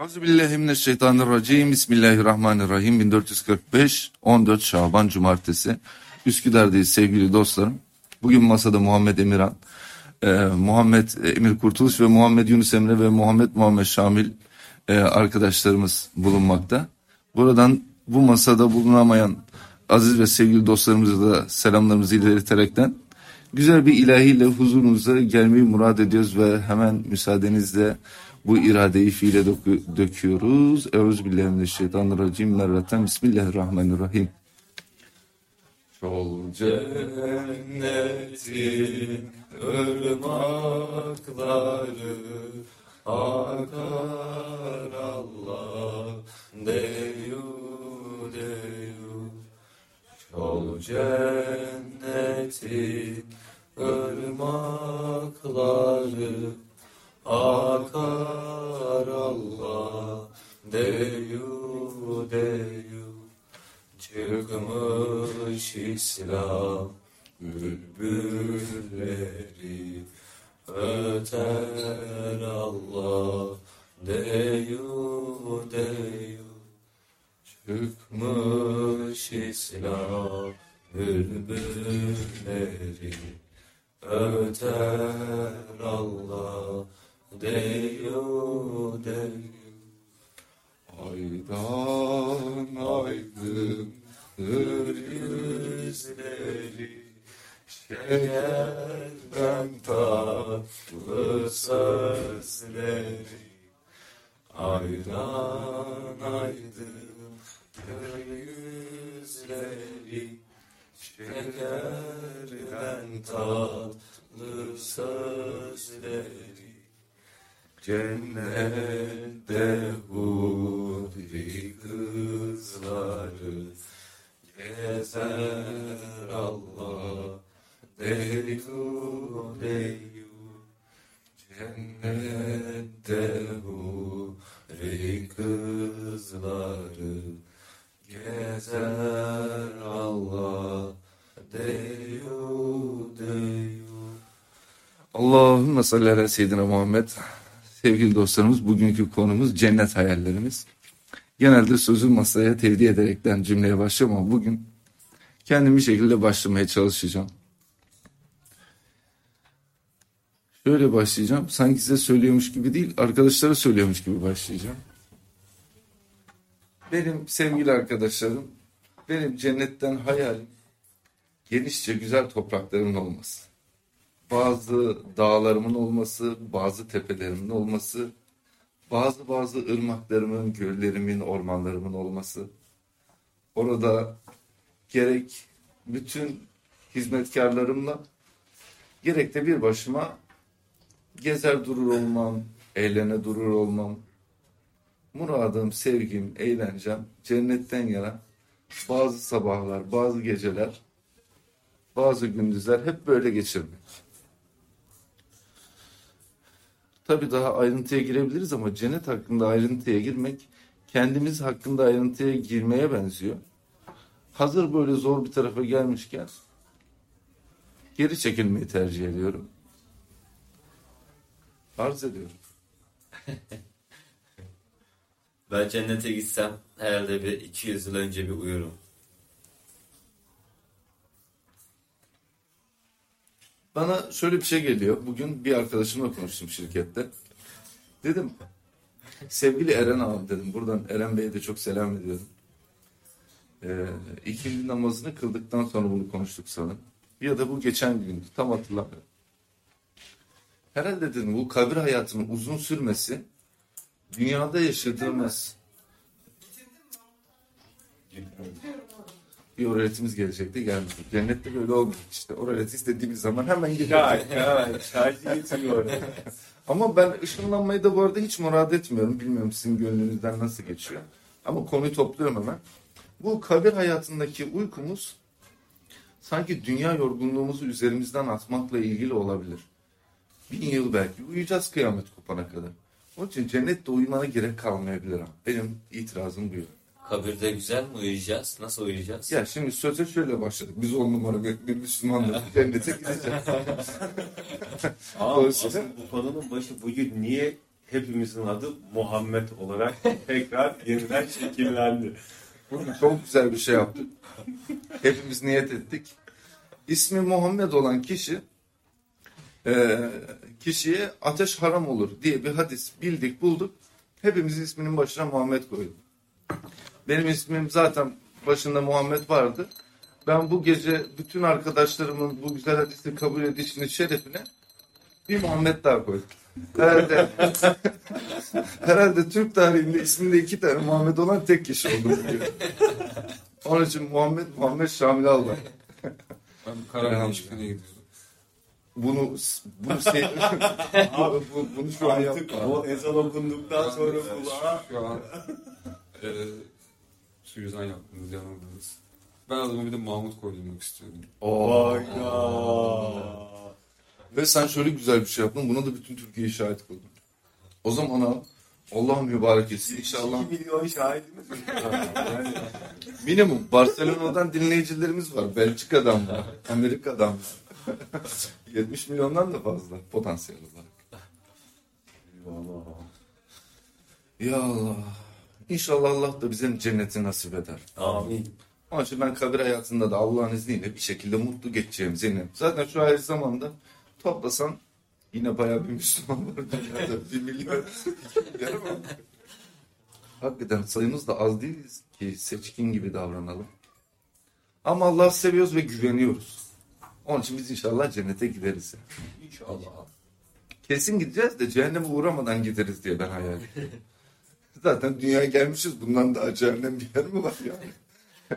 Euzubillahimineşşeytanirracim. Bismillahirrahmanirrahim. 1445 14 Şaban Cumartesi. Üsküdar'dayız sevgili dostlarım. Bugün masada Muhammed Emirhan, e, Muhammed Emir Kurtuluş ve Muhammed Yunus Emre ve Muhammed Muhammed Şamil e, arkadaşlarımız bulunmakta. Buradan bu masada bulunamayan aziz ve sevgili dostlarımıza da selamlarımızı ileterekten güzel bir ilahiyle huzurunuza gelmeyi murad ediyoruz ve hemen müsaadenizle bu iradeyi fiile dökü- döküyoruz. Euzubillahimineşşeytanirracim. Merreten Bismillahirrahmanirrahim. Çol cennetin ırmakları akar Allah deyu deyu Çol cennetin ırmakları akar Allah deyu deyu. Çıkmış İslam bülbülleri öter Allah. Deyu deyu. Çıkmış İslam bülbülleri öter Allah deyu deyu Aydan aydındır yüzleri Şekerden tatlı sözleri Aydan aydındır yüzleri Şekerden tatlı sözleri Cennette huri kızları gezer Allah. Deyu deyu Cennette huri kızları gezer Allah. Deyu deyu. Allahümme salli ala seyyidina Muhammed. Sevgili dostlarımız bugünkü konumuz cennet hayallerimiz. Genelde sözü masaya tevdi ederekten cümleye başlıyorum ama bugün kendim bir şekilde başlamaya çalışacağım. Şöyle başlayacağım. Sanki size söylüyormuş gibi değil, arkadaşlara söylüyormuş gibi başlayacağım. Benim sevgili arkadaşlarım, benim cennetten hayalim genişçe güzel topraklarımın olması bazı dağlarımın olması, bazı tepelerimin olması, bazı bazı ırmaklarımın, göllerimin, ormanlarımın olması. Orada gerek bütün hizmetkarlarımla gerek de bir başıma gezer durur olmam, eğlene durur olmam. Muradım, sevgim, eğlencem cennetten yana bazı sabahlar, bazı geceler, bazı gündüzler hep böyle geçirmek. Tabii daha ayrıntıya girebiliriz ama cennet hakkında ayrıntıya girmek kendimiz hakkında ayrıntıya girmeye benziyor. Hazır böyle zor bir tarafa gelmişken geri çekilmeyi tercih ediyorum. Arz ediyorum. Ben cennete gitsem herhalde bir 200 yıl önce bir uyurum. Bana şöyle bir şey geliyor. Bugün bir arkadaşımla konuştum şirkette. Dedim sevgili Eren abi dedim. Buradan Eren Bey'e de çok selam ediyorum. Ee, ikindi namazını kıldıktan sonra bunu konuştuk sanırım. Ya da bu geçen gündü. Tam hatırlamıyorum. Herhalde dedim bu kabir hayatının uzun sürmesi dünyada yaşadığımız bir öğretimiz gelecekti gelmedi. Cennette böyle olmuyor işte. Öğreti istediğimiz zaman hemen gidiyor. ya şarjı getiriyor. Ama ben ışınlanmayı da bu arada hiç murad etmiyorum. Bilmiyorum sizin gönlünüzden nasıl geçiyor. Ama konuyu topluyorum hemen. Bu kabir hayatındaki uykumuz sanki dünya yorgunluğumuzu üzerimizden atmakla ilgili olabilir. Bin yıl belki uyuyacağız kıyamet kopana kadar. Onun için cennette uyumana gerek kalmayabilir. Benim itirazım bu yönde. Kabirde güzel mi uyuyacağız? Nasıl uyuyacağız? Ya şimdi söze şöyle başladık. Biz on numara bir, bir Müslümanlar cennete gideceğiz. Ama aslında bu konunun başı bugün niye hepimizin adı Muhammed olarak tekrar yeniden şekillendi. Çok güzel bir şey yaptık. Hepimiz niyet ettik. İsmi Muhammed olan kişi e, kişiye ateş haram olur diye bir hadis bildik bulduk. Hepimiz isminin başına Muhammed koyduk. Benim ismim zaten başında Muhammed vardı. Ben bu gece bütün arkadaşlarımın bu güzel hadisi kabul edişinin şerefine bir Muhammed daha koydum. Herhalde, herhalde Türk tarihinde isminde iki tane Muhammed olan tek kişi oldum. diyor. Onun için Muhammed Muhammed Şamil Allah. Ben karar değişikliğine gidiyorum. Bunu bunu şey, bu, bu- bunu şu an yapma. o ezan okunduktan sonra kulağa Şu an e, suizan yaptınız, yanıldınız. Ben adamı bir de Mahmut koydurmak istiyorum. Hayda. Ve sen şöyle güzel bir şey yaptın. Buna da bütün Türkiye şahit kıldın. O zaman al. Allah mübarek etsin. İnşallah. 2 milyon şahidimiz mi? Yani Minimum. Barcelona'dan dinleyicilerimiz var. Belçika'dan var. Amerika'dan var. 70 milyondan da fazla potansiyel olarak. Eyvallah. Ya Allah. İnşallah Allah da bize cenneti nasip eder. Amin. Onun için ben kabir hayatında da Allah'ın izniyle bir şekilde mutlu geçeceğimize inanıyorum. Zaten şu ayrı zamanda toplasan yine bayağı bir Müslüman var dünyada. bir milyon. Hakikaten sayımız da az değiliz ki seçkin gibi davranalım. Ama Allah'ı seviyoruz ve güveniyoruz. Onun için biz inşallah cennete gideriz. İnşallah. Kesin gideceğiz de cehenneme uğramadan gideriz diye ben hayal ediyorum. Zaten dünyaya gelmişiz. Bundan daha cehennem bir yer mi var yani?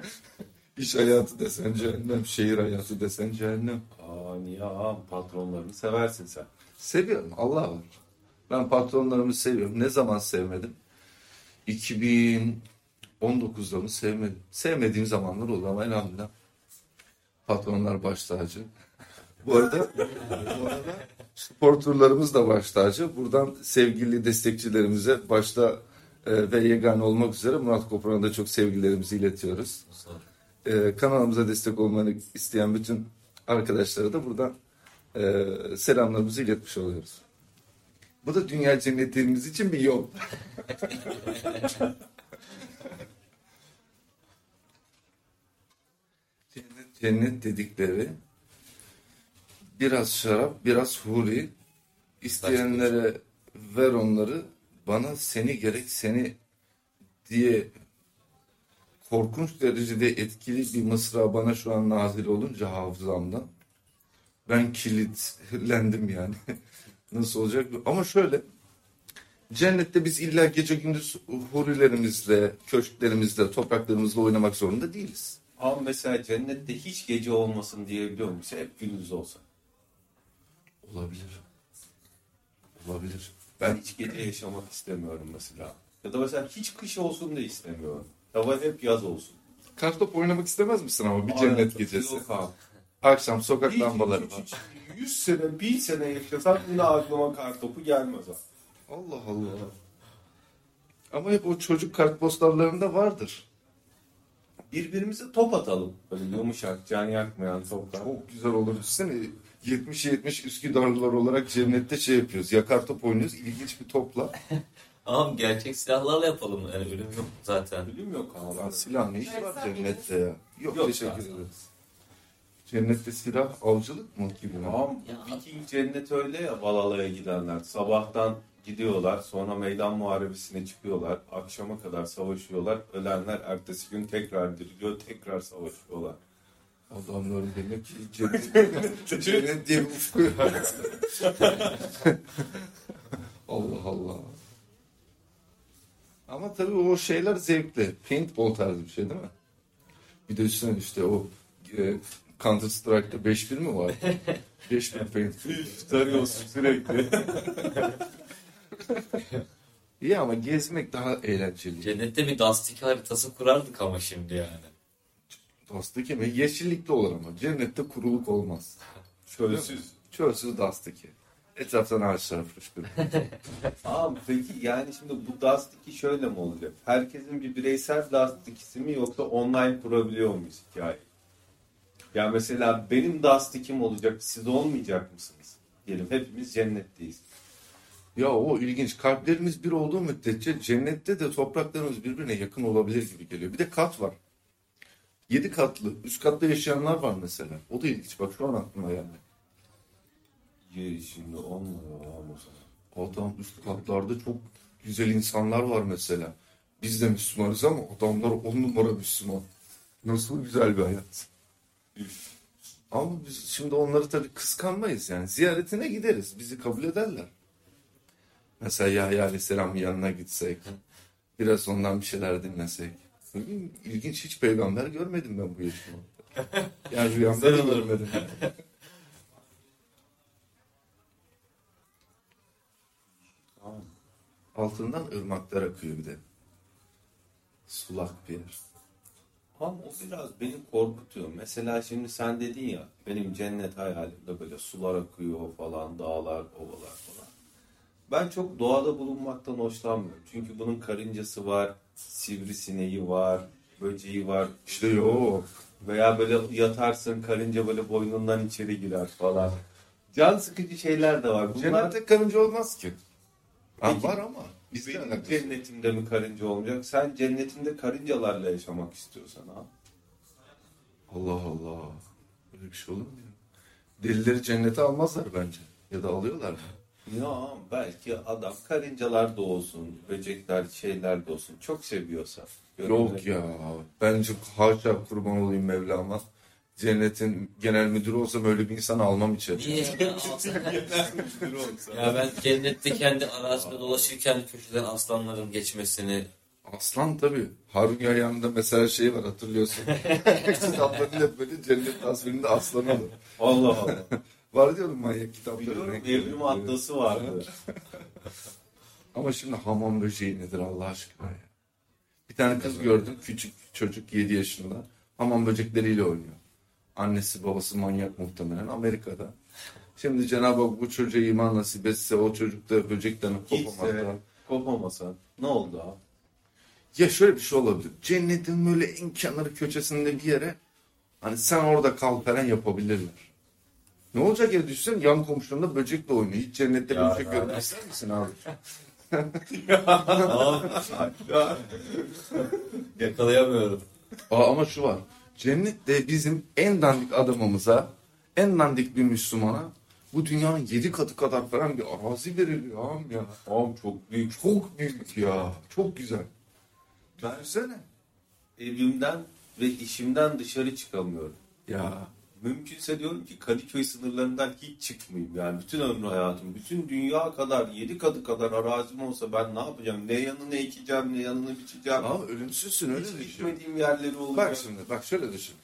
İş hayatı desen cehennem, şehir hayatı desen cehennem. Aa niye ağam patronlarını seversin sen. Seviyorum. Allah var. Ben patronlarımı seviyorum. Ne zaman sevmedim? 2019'da mı sevmedim? Sevmediğim zamanlar oldu ama elhamdülillah. Patronlar baş tacı. Bu arada, bu arada spor turlarımız da baş tacı. Buradan sevgili destekçilerimize başta e, ve yegane olmak üzere Murat Koparan'a da çok sevgilerimizi iletiyoruz. E, kanalımıza destek olmanı isteyen bütün arkadaşlara da buradan e, selamlarımızı iletmiş oluyoruz. Bu da dünya cennetimiz için bir yol. cennet, cennet dedikleri biraz şarap, biraz huri. İsteyenlere ver onları, bana seni gerek seni diye korkunç derecede etkili bir mısra bana şu an nazil olunca hafızamdan. Ben kilitlendim yani. Nasıl olacak? Ama şöyle. Cennette biz illa gece gündüz hurilerimizle, köşklerimizle, topraklarımızla oynamak zorunda değiliz. Ama mesela cennette hiç gece olmasın diyebiliyor musun? Hep gündüz olsa. Olabilir. Olabilir. Ben hiç gece yaşamak istemiyorum mesela. Ya da mesela hiç kış olsun da istemiyorum. Hava hep yaz olsun. Kartop oynamak istemez misin ama bir cennet Hayatım, gecesi? Yok abi. Akşam sokak Hiç, lambaları var. hiç, 100 sene, 1000 sene yaşasam yine aklıma kar topu gelmez abi. Allah Allah. Ama hep o çocuk kartpostallarında vardır. Birbirimize top atalım. Böyle yumuşak, can yakmayan toplar. Çok güzel olur. Düşünsene 70-70 Üsküdarlılar olarak cennette şey yapıyoruz. Yakar top oynuyoruz. İlginç bir topla. Ama gerçek silahlarla yapalım. Yani ölüm yok zaten. Ölüm yok abi. Lan silah ne işi var cennette ya? Yok, Yok teşekkür ederiz. Cennette silah avcılık mı gibi? Tamam. Ya. Viking cennet öyle ya Valhalla'ya gidenler. Sabahtan gidiyorlar. Sonra meydan muharebesine çıkıyorlar. Akşama kadar savaşıyorlar. Ölenler ertesi gün tekrar diriliyor. Tekrar savaşıyorlar. Adamların demek ki cennet, cennet diye bir ufku. Allah Allah. Ama tabii o şeyler zevkli. Paintball tarzı bir şey değil mi? Bir de üstüne işte o e, Counter Strike'da 5-1 mi var? 5-1 paintball. Tarıyorsun sürekli. İyi ama gezmek daha eğlenceli. Cennette bir Dust 2 haritası kurardık ama şimdi yani. Dust 2 mi? Yeşillikli olur ama. Cennette kuruluk olmaz. Çölsüz. Çölsüz 2. Etraftan ağaçlar fışkırır. Abi peki yani şimdi bu 2 şöyle mi olacak? Herkesin bir bireysel Dust 2'si mi yoksa online kurabiliyor muyuz hikaye? Ya mesela benim Dust 2'm olacak, siz olmayacak mısınız? Diyelim hepimiz cennetteyiz. Ya o ilginç. Kalplerimiz bir olduğu müddetçe cennette de topraklarımız birbirine yakın olabilir gibi geliyor. Bir de kat var. Yedi katlı. Üst katta yaşayanlar var mesela. O da ilginç. Bak şu an aklıma geldi. Ye şimdi olmuyor abi o zaman. Adam üst katlarda çok güzel insanlar var mesela. Biz de Müslümanız ama adamlar on numara Müslüman. Nasıl güzel bir hayat. Üf. Ama biz şimdi onları tabii kıskanmayız yani. Ziyaretine gideriz. Bizi kabul ederler. Mesela Yahya Aleyhisselam'ın yanına gitsek. Biraz ondan bir şeyler dinlesek. İlginç hiç peygamber görmedim ben bu yaşımda. Yani rüyamda da görmedim. Altından ırmaklar akıyor bir de. Sulak bir yer. Ama o biraz beni korkutuyor. Mesela şimdi sen dedin ya benim cennet hayalimde böyle sular akıyor falan, dağlar, ovalar falan. Ben çok doğada bulunmaktan hoşlanmıyorum. Çünkü bunun karıncası var, sivrisineği var, böceği var. İşte yok. Veya böyle yatarsın karınca böyle boynundan içeri girer falan. Can sıkıcı şeyler de var. Bunlar Cennette karınca olmaz ki. Peki, var ama. Bizde benim alakası. cennetimde mi karınca olmayacak? Sen cennetinde karıncalarla yaşamak istiyorsan ha. Allah Allah. Böyle bir şey olur mu ya? Delileri cennete almazlar bence. Ya da alıyorlar mı? Ya belki adam karıncalar da olsun, böcekler, şeyler de olsun. Çok seviyorsa. Yok ya. Bence haşa kurban olayım Mevlam'a. Cennetin genel müdürü olsam öyle bir insan almam içeri. Niye? ya ben cennette kendi arazide dolaşırken köşeden aslanların geçmesini Aslan tabii. Harun Yayan'da mesela şey var hatırlıyorsun. Kitapların hep böyle cennet tasvirinde aslan olur. Allah Allah. Var diyorum manyak kitapları. Biliyorum evrim atlası vardı. Ama şimdi hamam böceği nedir Allah aşkına ya. Bir tane kız gördüm küçük çocuk 7 yaşında hamam böcekleriyle oynuyor. Annesi babası manyak muhtemelen Amerika'da. Şimdi Cenab-ı Hak bu çocuğa iman nasip etse o çocuk da böcekten Gitse, kopamaktan. kopamasan ne oldu abi? Ya şöyle bir şey olabilir. Cennetin böyle en kenarı köşesinde bir yere hani sen orada kal falan yapabilirler. Ne olacak ya düşünsene yan komşunda böcekle oynuyor. Hiç cennette Ya, böcek görmek ister misin abi? yakalayamıyorum. Aa, ama şu var. Cennette bizim en dandik adamımıza, en dandik bir Müslümana bu dünyanın yedi katı kadar falan bir arazi veriliyor ağam ya. Oğlum çok büyük. Çok büyük ya. Çok güzel. Düşünsene. Evimden ve işimden dışarı çıkamıyorum. Ya Mümkünse diyorum ki Kadıköy sınırlarından hiç çıkmayayım. Yani bütün ömrü hayatım, bütün dünya kadar, yedi katı kadar arazim olsa ben ne yapacağım? Ne yanını ekeceğim, ne yanını biçeceğim. ama ölümsüzsün öyle Hiç düşün. gitmediğim yerleri olacak. Bak şimdi bak şöyle düşün.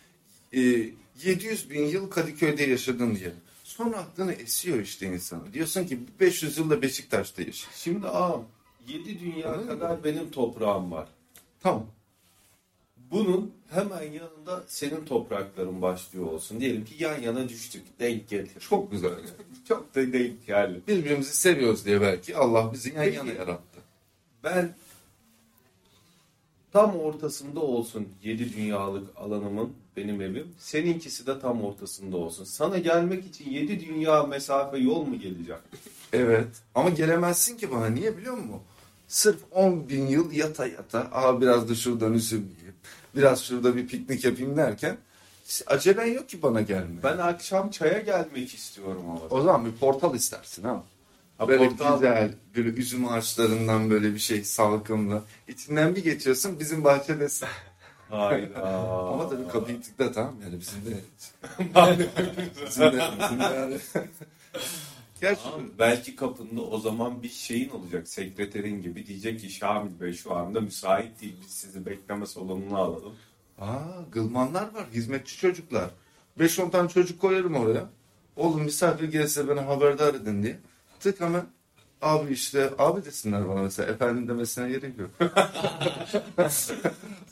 Ee, 700 bin yıl Kadıköy'de yaşadın diye. Sonra aklını esiyor işte insana. Diyorsun ki 500 yılda Beşiktaş'ta yaşa. Şimdi ağam, yedi dünya Anladın kadar benim toprağım var. Tamam. Bunun hemen yanında senin toprakların başlıyor olsun. Diyelim ki yan yana düştük, denk getir. Çok güzel. Çok da denk geldi. Birbirimizi seviyoruz diye belki Allah bizi yan Peki. yana yarattı. Ben tam ortasında olsun yedi dünyalık alanımın benim evim. Seninkisi de tam ortasında olsun. Sana gelmek için yedi dünya mesafe yol mu geleceğim? Evet. Ama gelemezsin ki bana. Niye biliyor musun? Sırf 10 bin yıl yata yata. Aa biraz da şuradan üzüm yiyeyim. Biraz şurada bir piknik yapayım derken acelen yok ki bana gelme. Ben akşam çaya gelmek istiyorum ama. O zaman bir portal istersin ha. Ha, Böyle portal- güzel, böyle üzüm ağaçlarından böyle bir şey salkımlı. İçinden bir geçiyorsun bizim bahçedesin. Hayda. Ama tabii kapıyı tıkla tamam yani bizim de. bizim de, bizim de yani. Gerçi Tamam, belki kapında o zaman bir şeyin olacak sekreterin gibi diyecek ki Şamil Bey şu anda müsait değil biz sizi bekleme salonuna alalım. Aa, gılmanlar var, hizmetçi çocuklar. 5-10 tane çocuk koyarım oraya. Oğlum misafir gelse beni haberdar edin diye. Tık hemen abi işte abi desinler bana mesela. Efendim demesine gerek yok.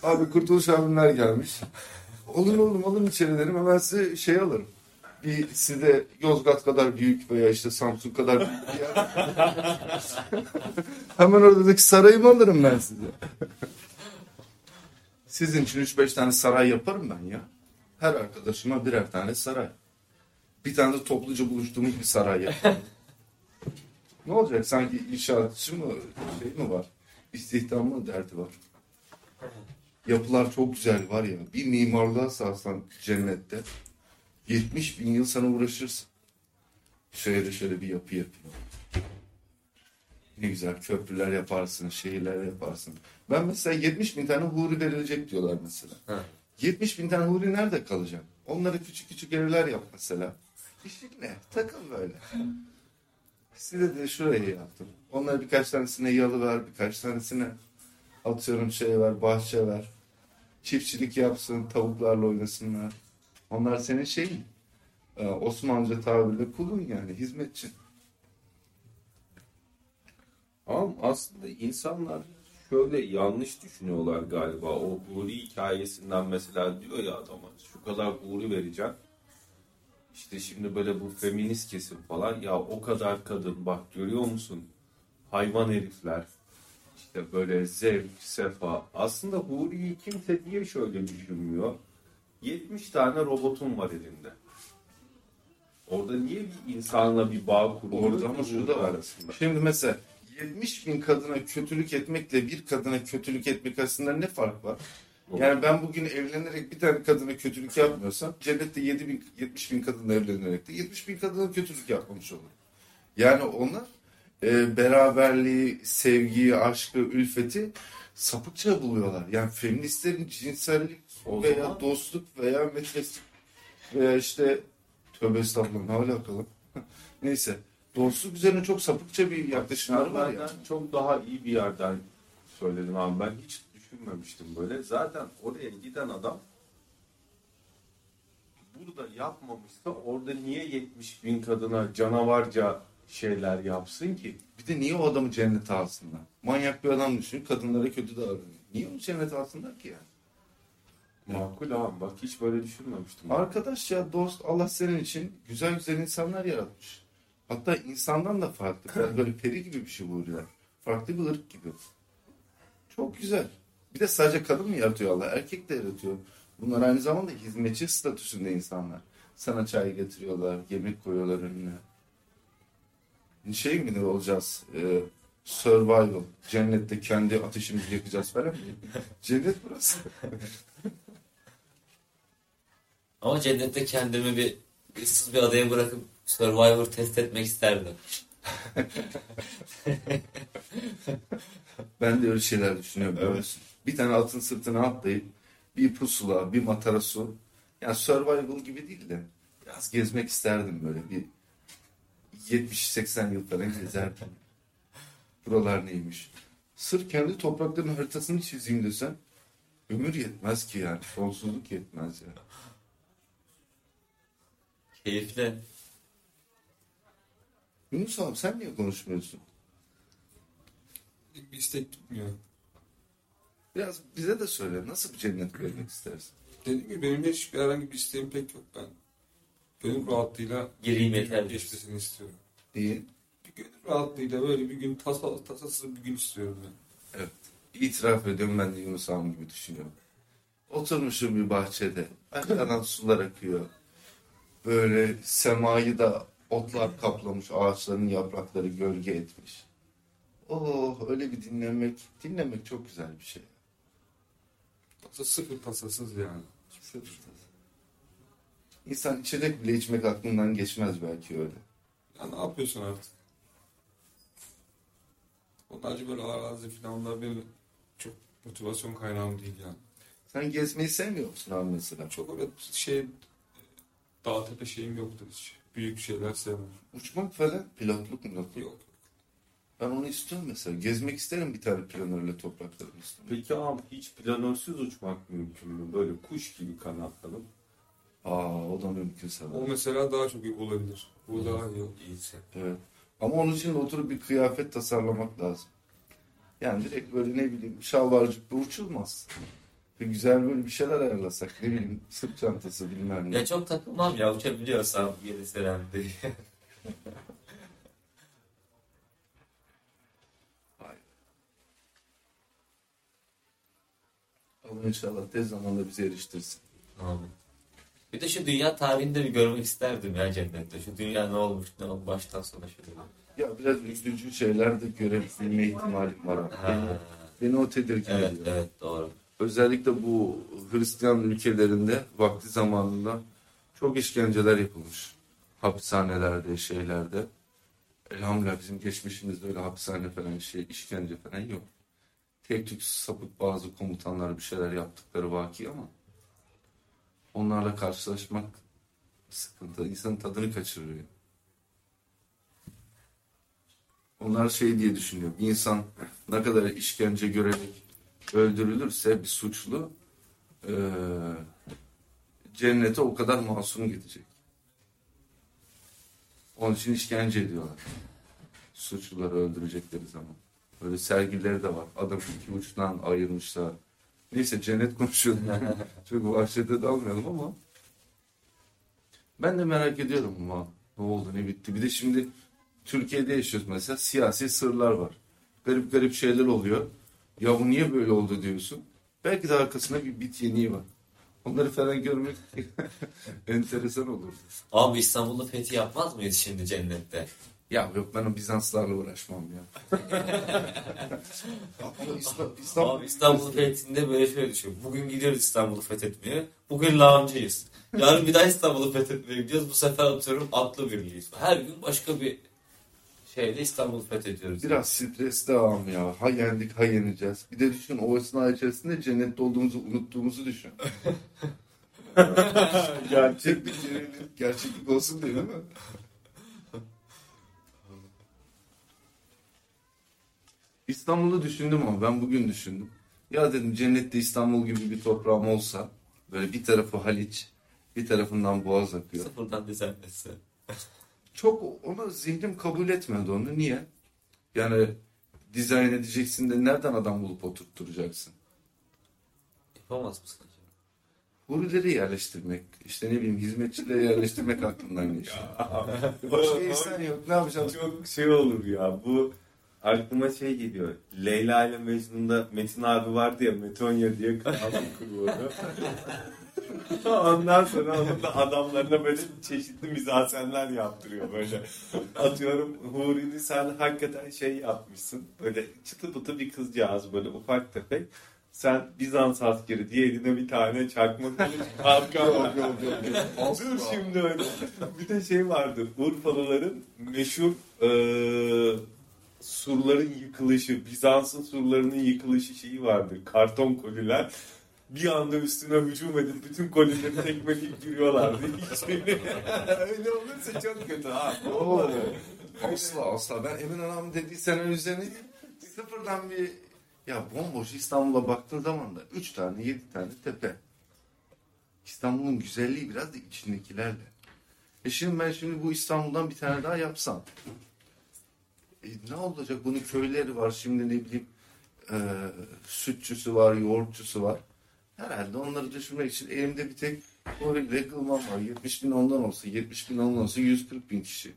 abi Kurtuluş abimler gelmiş. Olun oğlum alın içeri derim hemen size şey alırım. Bir size Yozgat kadar büyük veya işte Samsun kadar büyük bir yer. hemen oradaki sarayımı alırım ben size. Sizin için 3-5 tane saray yaparım ben ya. Her arkadaşıma birer tane saray. Bir tane de topluca buluştuğumuz bir saray yaparım. Ne olacak sanki inşaatçı mı şey mi var? İstihdam mı derdi var? Yapılar çok güzel var ya. Bir mimarlığa sarsan cennette 70 bin yıl sana uğraşırsın. Şöyle şöyle bir yapı yapayım. Ne güzel köprüler yaparsın, şehirler yaparsın. Ben mesela 70 bin tane huri verilecek diyorlar mesela. Ha. 70 bin tane huri nerede kalacak? Onlara küçük küçük evler yap mesela. İşin ne? Takıl böyle. Size de şurayı yaptım. Onlara birkaç tanesine yalı ver, birkaç tanesine atıyorum şey ver, bahçe ver. Çiftçilik yapsın, tavuklarla oynasınlar. Onlar senin şeyin. Ee, Osmanlıca tabirle kulun yani, hizmetçi. Ama aslında insanlar şöyle yanlış düşünüyorlar galiba. O huri hikayesinden mesela diyor ya adama şu kadar huri vereceğim. İşte şimdi böyle bu feminist kesim falan ya o kadar kadın bak görüyor musun? Hayvan herifler. İşte böyle zevk, sefa. Aslında huriyi kimse diye şöyle düşünmüyor. 70 tane robotun var elinde. Orada niye bir insanla bir bağ kuruyor? Orada ama şurada var. arasında. Şimdi mesela 70 bin kadına kötülük etmekle bir kadına kötülük etmek arasında ne fark var? Yani ben bugün evlenerek bir tane kadına kötülük yapmıyorsam cennette 7 bin, 70 bin kadınla evlenerek de 70 bin kadına kötülük yapmamış olurum. Yani onlar e, beraberliği, sevgiyi, aşkı, ülfeti sapıkça buluyorlar. Yani feministlerin cinsellik O veya zaman- dostluk veya metreslik veya işte tövbe estağfurullah ne alakalı. Neyse dostluk üzerine çok sapıkça bir yaklaşımları var ya. Benden çok daha iyi bir yerden söyledin abi. Ben hiç düşünmemiştim böyle. Zaten oraya giden adam burada yapmamışsa orada niye 70 bin kadına canavarca şeyler yapsın ki? Bir de niye o adamı cennete alsınlar? Manyak bir adam düşün, kadınlara kötü davranıyor. Niye onu cennete alsınlar ki yani? Makul abi bak hiç böyle düşünmemiştim. Arkadaş ya dost Allah senin için güzel güzel insanlar yaratmış. Hatta insandan da farklı. Yani böyle peri gibi bir şey bu. Farklı bir ırk gibi. Çok güzel. Bir de sadece kadın mı yaratıyor Allah? Erkek de yaratıyor. Bunlar aynı zamanda hizmetçi statüsünde insanlar. Sana çay getiriyorlar, yemek koyuyorlar önüne. Şey mi ne olacağız? Ee, survival. Cennette kendi ateşimizi yakacağız falan. Cennet burası. Ama cennette kendimi bir ıssız bir adaya bırakıp Survivor test etmek isterdim. Ben de öyle şeyler düşünüyorum. musun? Bir tane atın sırtına atlayıp bir pusula, bir matara su. Yani survival gibi değil de biraz gezmek isterdim böyle bir 70-80 yıl falan gezerdim. Buralar neymiş? Sırf kendi topraklarının haritasını çizeyim desem ömür yetmez ki yani. Sonsuzluk yetmez ya. Keyifli. Yunus abi sen niye konuşmuyorsun? Bir istek tutmuyor. Biraz bize de söyle. Nasıl bir cennet görmek istersin? Dediğim gibi benim hiç herhangi bir isteğim pek yok. Ben gönül rahatlığıyla Gireyim yeter. geçmesini istiyorum. Diye. Bir gönül rahatlığıyla böyle bir gün tasa, tasasız bir gün istiyorum ben. Evet. İtiraf ediyorum ben de Yunus Ağam gibi düşünüyorum. Oturmuşum bir bahçede. Arkadan sular akıyor. Böyle semayı da otlar kaplamış. Ağaçların yaprakları gölge etmiş. Oh öyle bir dinlemek. Dinlemek çok güzel bir şey. Tasa sıfır tasasız yani. İnsan içecek bile içmek aklından geçmez belki öyle. Ya ne yapıyorsun artık? Onlarca böyle arazi falan onlar benim çok motivasyon kaynağım değil yani. Sen gezmeyi sevmiyor musun abi mesela? Çok öyle şey dağ tepe şeyim yoktur hiç. Büyük şeyler sevmem. Uçmak falan pilotluk pilotluk. Yok. Ben onu istiyorum mesela. Gezmek isterim bir tane planörle toprakların üstünde. Peki abi hiç planörsüz uçmak mümkün mü? Böyle kuş gibi kanatlanıp. Aa o da mümkünse. O mesela daha çok iyi olabilir. Bu daha iyi. İyisi. Evet. Ama onun için oturup bir kıyafet tasarlamak lazım. Yani direkt böyle ne bileyim şalvarcıkla uçulmaz. Bir güzel böyle bir şeyler ayarlasak ne bileyim sırt çantası bilmem ne. Ya çok takılmam ya uçabiliyorsam selam diye. Hayır. Allah inşallah tez zamanda bizi eriştirsin. Amin. Bir de şu dünya tarihini de bir görmek isterdim ya cennette. Şu dünya ne olmuş, ne olmuş baştan sona şöyle. Ya biraz üzücü şeyler de görebilme ihtimalim var. Beni, beni o tedirgin evet, ediyor. evet doğru. Özellikle bu Hristiyan ülkelerinde vakti zamanında çok işkenceler yapılmış. Hapishanelerde, şeylerde. Elhamdülillah bizim geçmişimizde öyle hapishane falan şey, işkence falan yok. Tek tük sapık bazı komutanlar bir şeyler yaptıkları vaki ama onlarla karşılaşmak sıkıntı. İnsanın tadını kaçırıyor. Onlar şey diye düşünüyor. Bir insan ne kadar işkence görerek öldürülürse bir suçlu eee, cennete o kadar masum gidecek. Onun için işkence ediyorlar. Suçluları öldürecekleri zaman. Böyle sergileri de var. Adam iki uçtan ayırmışlar. Neyse cennet konuşuyordum. Çok vahşete dalmayalım ama. Ben de merak ediyorum ama ne oldu ne bitti. Bir de şimdi Türkiye'de yaşıyoruz mesela siyasi sırlar var. Garip garip şeyler oluyor. Ya bu niye böyle oldu diyorsun. Belki de arkasında bir bit yeniği var. Onları falan görmek enteresan olur. Abi İstanbul'da fethi yapmaz mıyız şimdi cennette? Ya yok ben o Bizanslarla uğraşmam ya. İslam, İslam, Abi İstanbul'un fethinde böyle şöyle düşün. Bugün gidiyoruz İstanbul'u fethetmeye. Bugün lağımcıyız. Yarın bir daha İstanbul'u fethetmeye gidiyoruz. Bu sefer atıyorum atlı birliğiz. Her gün başka bir şeyde İstanbul'u fethediyoruz. Biraz stres devam ya. Ha yendik ha yeneceğiz. Bir de düşün o esna içerisinde cennette olduğumuzu unuttuğumuzu düşün. Gerçek bir gerçeklik olsun diye değil mi? İstanbul'u düşündüm ama ben bugün düşündüm. Ya dedim cennette İstanbul gibi bir toprağım olsa böyle bir tarafı Haliç bir tarafından Boğaz akıyor. Sıfırdan düzenletse. Çok onu zihnim kabul etmedi onu. Niye? Yani dizayn edeceksin de nereden adam bulup oturtturacaksın? Yapamaz mısın acaba? Hurileri yerleştirmek, işte ne bileyim hizmetçileri yerleştirmek aklımdan geçiyor. Başka insan yok. Ne yapacağım? Çok şey olur ya bu aklıma şey geliyor. Leyla ile Mecnun'da Metin abi vardı ya Metonya diye kanal kuruyordu. Ondan sonra onun da adamlarına böyle çeşitli mizasenler yaptırıyor böyle. Atıyorum Huri'ni sen hakikaten şey yapmışsın. Böyle çıtı pıtı bir kızcağız böyle ufak tefek. Sen Bizans askeri diye eline bir tane çakma kılıç arka Dur şimdi öyle. Bir de şey vardır. Urfalıların meşhur eee, surların yıkılışı, Bizans'ın surlarının yıkılışı şeyi vardır. Karton koliler. Bir anda üstüne hücum edip bütün kolileri tekmeleyip giriyorlardı. Öyle, olursa çok kötü ha. Oo, asla asla. Ben Emin Hanım dediği sene üzerine sıfırdan bir ya bomboş İstanbul'a baktığın zaman da 3 tane 7 tane tepe. İstanbul'un güzelliği biraz da içindekilerle. E şimdi ben şimdi bu İstanbul'dan bir tane daha yapsam. E ne olacak? Bunun köyleri var. Şimdi ne bileyim e, sütçüsü var, yoğurtçusu var. Herhalde onları düşünmek için elimde bir tek orayla kılmam var. 70 bin ondan olsa, 70 bin ondan olsa 140 bin kişi.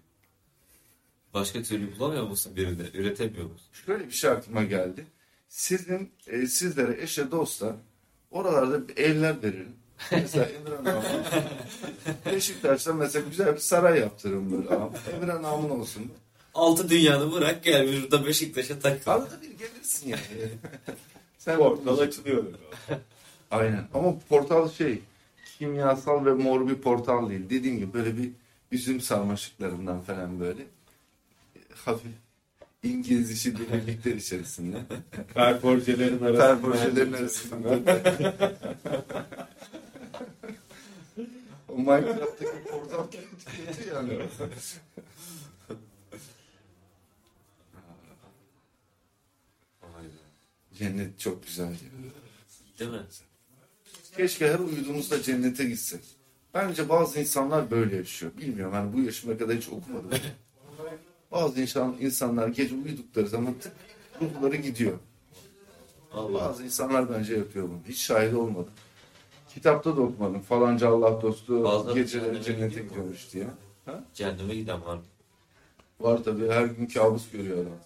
Başka türlü bulamıyor musun birini? Üretemiyor musun? Şöyle bir şey aklıma geldi. Sizin e, sizlere eşe dosta oralarda bir evler verin. Mesela Emirhan Ağam. Beşiktaş'ta mesela güzel bir saray yaptırın böyle. Emirhan Ağam'ın olsun. Altı dünyanı bırak gel burada Beşiktaş'a takıl. Arada bir gelirsin yani. Sen Portal açılıyor. Aynen. Ama portal şey kimyasal ve mor bir portal değil. Dediğim gibi böyle bir üzüm sarmaşıklarından falan böyle hafif İngiliz işi birlikler içerisinde. Perforjelerin arasında. Perforjelerin arasında. o Minecraft'taki portal kötü yani. Cennet çok güzel ya. Değil mi? Keşke her uyuduğumuzda cennete gitsek. Bence bazı insanlar böyle yaşıyor. Bilmiyorum hani bu yaşıma kadar hiç okumadım. bazı insan, insanlar gece uyudukları zaman tık ruhları gidiyor. Allah. Bazı insanlar bence yapıyor bunu. Hiç şahit olmadım. Kitapta da okumadım. Falanca Allah dostu Bazıları geceleri cehenneme cennete gidiyor mu? gidiyormuş diye. Cehenneme giden var. Var tabii her gün kabus görüyor adam.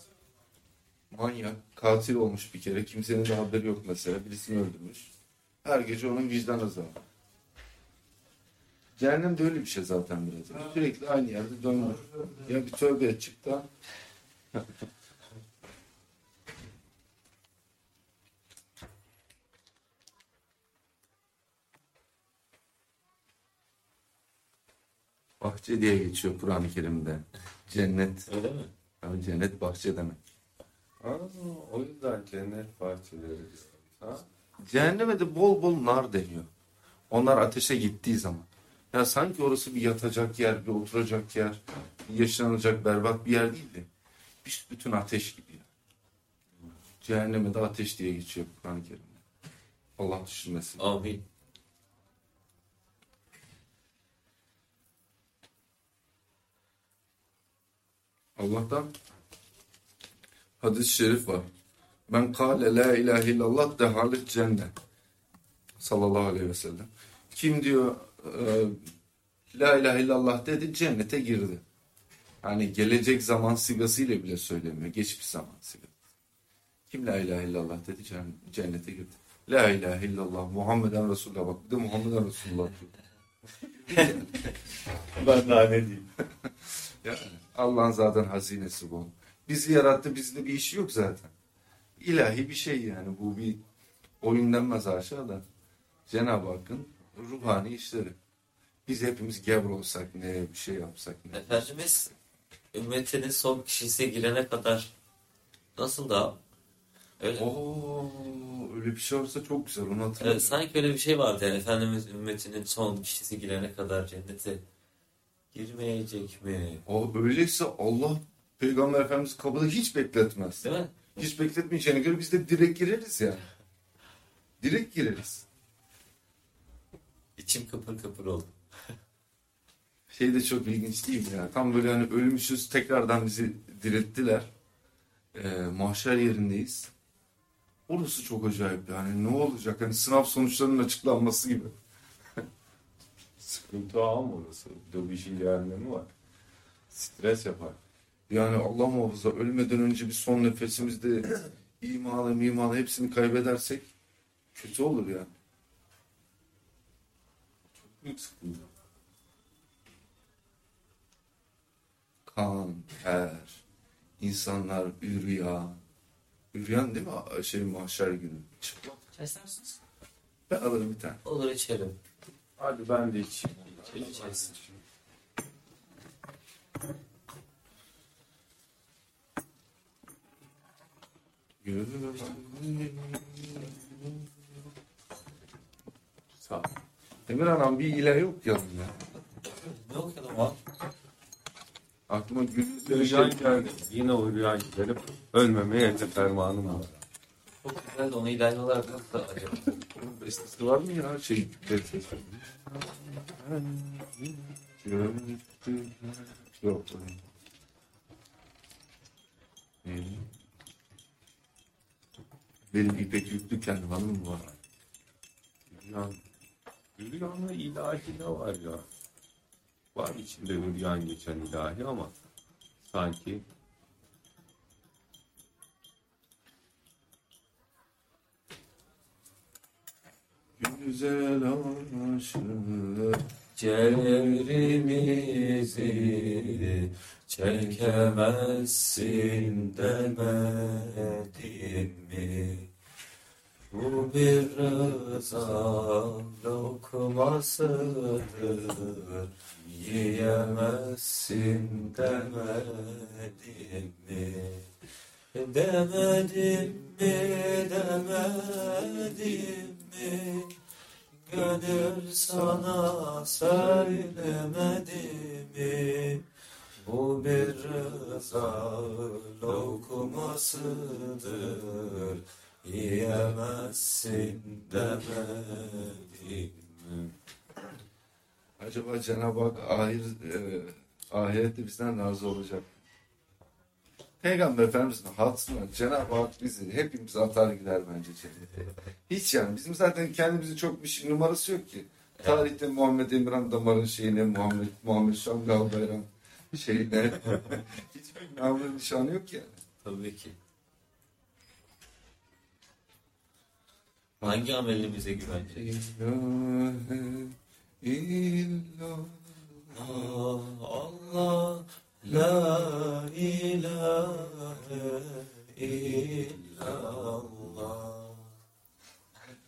Manyak, katil olmuş bir kere. Kimsenin de haberi yok mesela. Birisini öldürmüş. Her gece onun vicdan azabı. Cehennem de öyle bir şey zaten biraz. Sürekli aynı yerde dönmüş. Ya bir tövbe et çık da Bahçe diye geçiyor Kur'an-ı Kerim'de. Cennet. Öyle mi? Yani cennet bahçe demek. O yüzden cennet bahçeleri diyoruz. Ha? Cehenneme de bol bol nar deniyor. Onlar ateşe gittiği zaman. Ya sanki orası bir yatacak yer, bir oturacak yer, bir yaşanacak berbat bir yer değil de bütün ateş gibi. Cehenneme de ateş diye geçiyor Kur'an-ı Kerim'de. Allah düşürmesin. Amin. Allah'tan hadis-i şerif var. Ben kâle la ilahe illallah dehalet cennet. Sallallahu aleyhi ve sellem. Kim diyor e, la ilahe illallah dedi cennete girdi. Hani gelecek zaman sigasıyla bile söylemiyor. Geçmiş zaman sigası. Kim la ilahe illallah dedi cenn- cennete girdi. La ilahe illallah Muhammeden Resulullah bak bir de Muhammeden Resulullah diyor. Ben daha ne diyeyim? Yani Allah'ın zaten hazinesi bu. Bizi yarattı, bizde bir işi yok zaten. İlahi bir şey yani bu bir oyun denmez aşağıda. Cenab-ı Hakk'ın ruhani işleri. Biz hepimiz gebr olsak ne, bir şey yapsak ne. Efendimiz ümmetinin son kişisi girene kadar nasıl da öyle Oo, öyle bir şey olsa çok güzel onu Evet, hatırlıyorum. sanki öyle bir şey vardı yani Efendimiz ümmetinin son kişisi girene kadar cennete girmeyecek mi? O öyleyse Allah Peygamber Efendimiz kapıda hiç bekletmez. Değil mi? Hiç bekletmeyeceğine göre biz de direkt gireriz yani. Direkt gireriz. İçim kıpır kıpır oldu. Şey de çok ilginç değil mi ya? Tam böyle hani ölmüşüz tekrardan bizi dirilttiler. Ee, mahşer yerindeyiz. Orası çok acayip yani ne olacak? Hani sınav sonuçlarının açıklanması gibi. Sıkıntı ağ mı orası? Bir de bir işin cehennemi var. Stres yapar. Yani Allah muhafaza ölmeden önce bir son nefesimizde imanı mimanı hepsini kaybedersek kötü olur yani. Çok büyük sıkıntı. Kan, ter, insanlar, üryan. Üryan değil mi? Şey mahşer günü. Çıplak. Çay ister misiniz? Ben alırım bir tane. Olur içerim. Hadi ben de içeyim. İçelim Sağ ol. Emir Hanım bir ilah yok ya. Ne okuyalım abi? Aklıma gül Rüyan geldi. Yine o rüya gidelim. Ölmemeye elde fermanım var. Çok güzel de onu ilahi olarak nasıl acaba? bestesi var mı ya şey bestesi? Yok. Benim İpek Yüklü kendi hanım var. Rüyan. Rüyanda ilahi ne var ya? Var içinde rüyan geçen ilahi ama sanki Güzel aşık Cerimizi çekemezsin demedim mi? Bu bir rıza lokmasıdır Yiyemezsin demedim mi? Demedim mi, demedim mi? Gönül sana söylemedi mi? Bu bir rıza lokmasıdır Yiyemezsin demedim mi? Acaba Cenab-ı Hak ahir, e, ahirette bizden razı olacak. Peygamber Efendimiz'in hatırına Cenab-ı Hak bizi hepimiz atar gider bence cennete. Hiç yani bizim zaten kendimizi çok bir şey numarası yok ki. Tarihte Muhammed Emirhan damarın şeyine Muhammed Muhammed Şamgal Bayram şeyine hiçbir namı nişanı yok yani. Tabii ki. Hangi amelimize güvence? İlahe illallah. Allah, Allah, la ilahe illallah.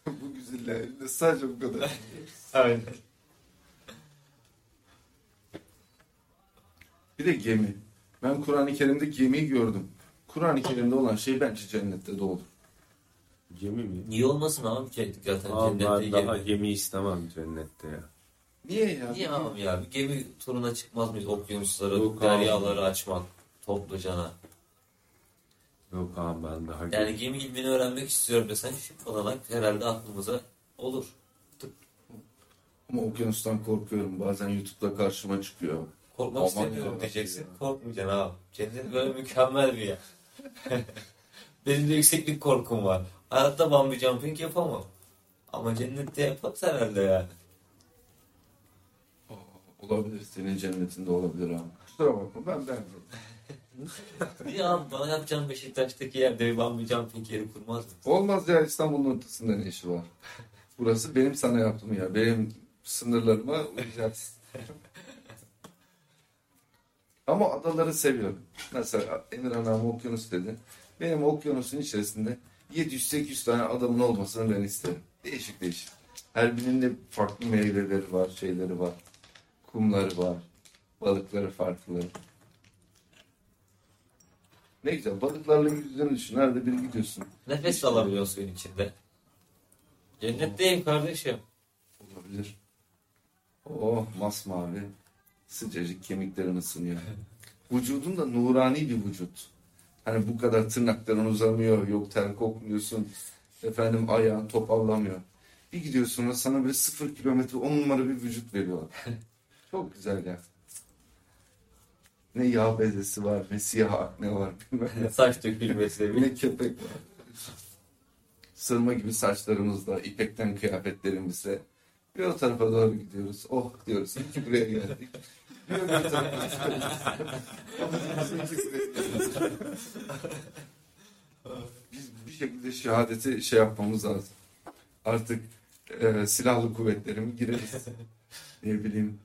bu güzelliğinde sadece bu kadar. Aynen. Bir de gemi. Ben Kur'an-ı Kerim'de gemiyi gördüm. Kur'an-ı Kerim'de olan şey bence cennette de olur. Gemi mi? Niye olmasın abi zaten Abi cennette ben daha gemi. gemi istemem cennette ya. Niye ya? Niye abi ya? Bir gemi turuna çıkmaz mıyız? Okyanusları, Yok abi. deryaları açmak toplucana. Yok abi ben daha Yani gemi ilmini öğrenmek istiyorum desen şık olarak herhalde aklımıza olur. Ama okyanustan korkuyorum. Bazen YouTube'da karşıma çıkıyor. Korkmak Aman istemiyorum ya. diyeceksin. Korkmayacaksın abi. Cennet böyle mükemmel bir yer. Benim de yükseklik korkum var. Hayatta bungee jumping yapamam. Ama cennette yaparız herhalde yani. Olabilir. Senin cennetinde olabilir abi. Kusura bakma ben beğenmedim. Niye abi bana yapacağım Beşiktaş'taki yerde bir bungee jumping yeri kurmaz mı? Olmaz ya İstanbul'un ortasında ne işi var? Burası benim sana yaptığım ya. Benim sınırlarıma uyacaksın. Ama adaları seviyorum. Mesela Emirhan abi okyanus dedi. Benim okyanusun içerisinde 700-800 tane adamın olmasını ben isterim. Değişik değişik. Her birinin de farklı meyveleri var, şeyleri var. Kumları var. Balıkları farklı. Ne güzel. Balıklarla yüzdüğünü düşün. Nerede bir gidiyorsun. Nefes alabiliyorsun suyun içinde. Cennetteyim kardeşim. Olabilir. Oh masmavi. Sıcacık kemiklerin ısınıyor. Vücudun da nurani bir vücut. Hani bu kadar tırnakların uzamıyor. Yok ter kokmuyorsun. Efendim ayağın topallamıyor. Bir gidiyorsun sana böyle sıfır kilometre on numara bir vücut veriyorlar. Çok güzel ya. Ne yağ bezesi var, ne siyah akne var bilmem ne. Saç dökülmesi. Ne köpek var. Sırma gibi saçlarımızla, ipekten kıyafetlerimizle bir o tarafa doğru gidiyoruz. Oh diyoruz. İki buraya geldik. Bir öbür tarafa çıkıyoruz. İki buraya geldik. Biz bir şekilde şehadeti şey yapmamız lazım. Artık e, silahlı kuvvetlerimi gireriz. ne bileyim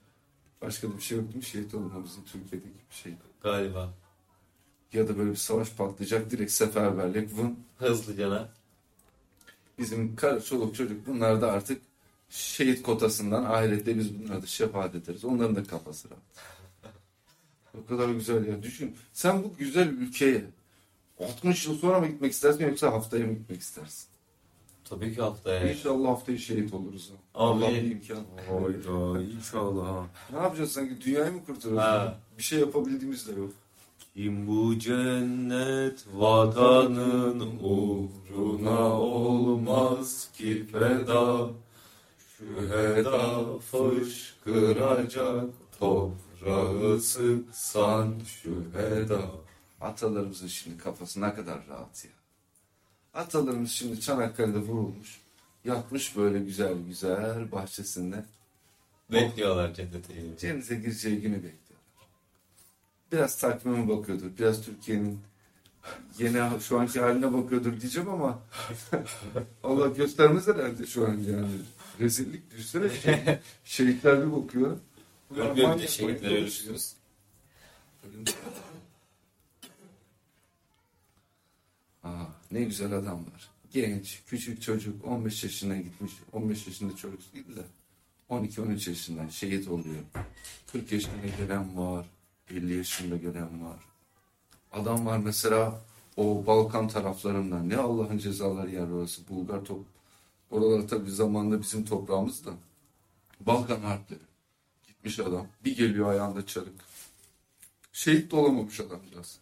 başka da bir şey yok değil mi? Şehit olmamızın Türkiye'deki bir şey. Galiba. Ya da böyle bir savaş patlayacak direkt seferberlik vın Hızlıcana. bizim karı çoluk çocuk bunlar da artık şehit kotasından ahirette biz bunlara da şefaat ederiz. Onların da kafası rahat. O kadar güzel ya. Düşün. Sen bu güzel ülkeye 60 yıl sonra mı gitmek istersin yoksa haftaya mı gitmek istersin? Tabii ki haftaya. İnşallah haftaya şehit oluruz. Allah bir imkan. Hayda inşallah. Ne yapacağız sanki dünyayı mı kurtarıyoruz? Ha. Bir şey yapabildiğimiz de yok. Kim bu cennet vatanın uğruna olmaz ki feda Şüheda fışkıracak toprağı sıksan şüheda Atalarımızın şimdi kafası ne kadar rahat ya. Atalarımız şimdi Çanakkale'de vurulmuş. Yatmış böyle güzel güzel bahçesinde. Bekliyorlar cennete. Cennete gireceği günü bekliyorlar. Biraz takvime bakıyordur. Biraz Türkiye'nin yeni şu anki haline bakıyordur diyeceğim ama Allah göstermez herhalde şu an yani. Rezillik düşsene. Şey, şehitler bir bakıyor. Görmüyor bir de şehitler manyak ölüsünüz. Aa, ne güzel adamlar. Genç, küçük çocuk, 15 yaşına gitmiş. 15 yaşında çocuk değil de 12-13 yaşında şehit oluyor. 40 yaşına gelen var, 50 yaşında gelen var. Adam var mesela o Balkan taraflarından. Ne Allah'ın cezaları yer orası. Bulgar top. Oralar tabii zamanında bizim toprağımız da. Balkan harpleri. Gitmiş adam. Bir geliyor ayağında çarık. Şehit de olamamış adamcağız.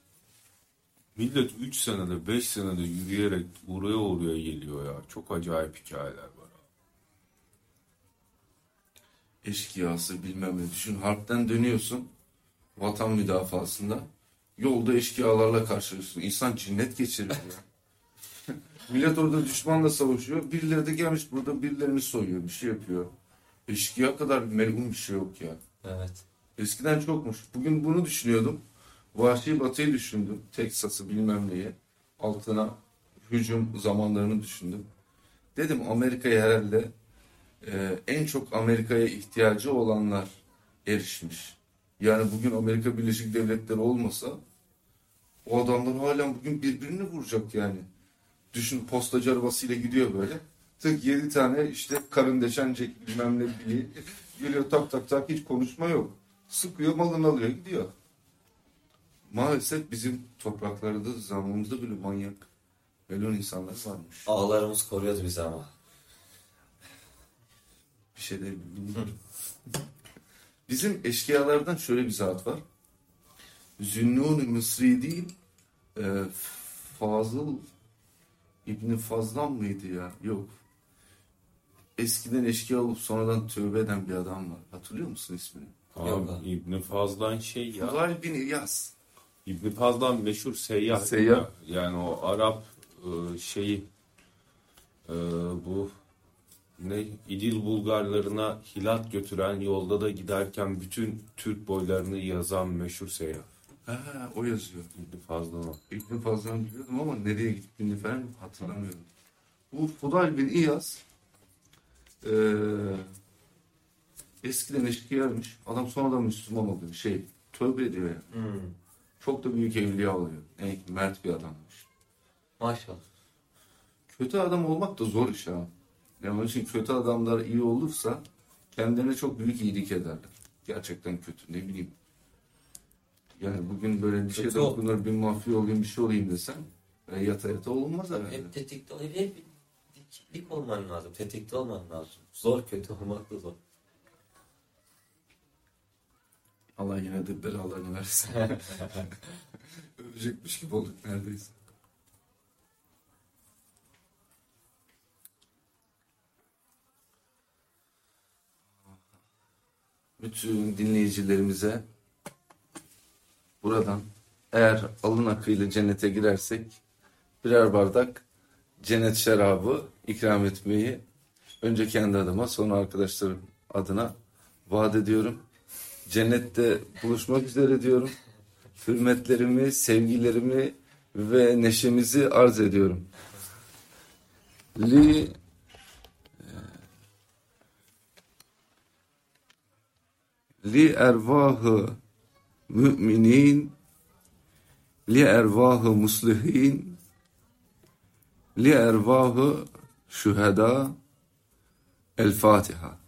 Millet 3 senede 5 senede yürüyerek oraya oraya geliyor ya. Çok acayip hikayeler var. eşkıyası bilmem ne. Düşün harpten dönüyorsun vatan müdafasında. Yolda eşkıyalarla karşılaşıyorsun. İnsan cinnet geçiriyor ya. Millet orada düşmanla savaşıyor. Birileri de gelmiş burada birilerini soyuyor. Bir şey yapıyor. Eşkıya kadar melun bir şey yok ya. Evet. Eskiden çokmuş. Bugün bunu düşünüyordum. Vahşi Batı'yı düşündüm. Teksas'ı bilmem neyi. Altına hücum zamanlarını düşündüm. Dedim Amerika'ya herhalde e, en çok Amerika'ya ihtiyacı olanlar erişmiş. Yani bugün Amerika Birleşik Devletleri olmasa O adamlar hala bugün birbirini vuracak yani. Düşün postacı arabasıyla gidiyor böyle. Tık yedi tane işte karın deşenecek bilmem ne biri geliyor tak tak tak hiç konuşma yok. Sıkıyor malını alıyor gidiyor. Maalesef bizim topraklarda zamanımızda böyle manyak melon insanlar varmış. Ağlarımız koruyordu bizi ama. Bir şey de bilmiyorum. Bizim eşkıyalardan şöyle bir zat var. Zünnun Mısri değil, e, Fazıl İbni Fazlan mıydı ya? Yok. Eskiden eşkıya olup sonradan tövbe eden bir adam var. Hatırlıyor musun ismini? Yok Abi. İbni Fazlan şey ya. Fuzayl bin İlyas. İbni Fazlan meşhur seyyah. Seyyah. Yani o Arap e, şeyi e, bu ne İdil Bulgarlarına hilat götüren yolda da giderken bütün Türk boylarını yazan meşhur seyyah. Ha, o yazıyor. İbni Fazlan o. İbni Fazlan biliyordum ama nereye gittiğini falan hatırlamıyorum. Bu Fudayl bin İyaz eee eskiden eşkıyaymış. Adam sonradan Müslüman oluyor. Şey, tövbe ediyor yani. Hmm. Çok da büyük evliya oluyor. En mert bir adammış. Maşallah. Kötü adam olmak da zor iş ha. Yani onun için kötü adamlar iyi olursa kendilerine çok büyük iyilik ederler. Gerçekten kötü ne bileyim. Yani bugün böyle bir ol. okunur bir mafya olayım bir şey olayım desen e, yata yata olmaz herhalde. Hep tetikte hep, hep dik, dik olman lazım. Tetikte olman lazım. Zor kötü olmak da zor. Allah yine de belalarını versin. Ölecekmiş gibi olduk neredeyse. Bütün dinleyicilerimize buradan eğer alın akıyla cennete girersek birer bardak cennet şarabı ikram etmeyi önce kendi adıma sonra arkadaşlarım adına vaat ediyorum. Cennette buluşmak üzere diyorum. Hürmetlerimi, sevgilerimi ve neşemizi arz ediyorum. Li li ervahı müminin li ervahı muslihin li ervahı şüheda el Fatiha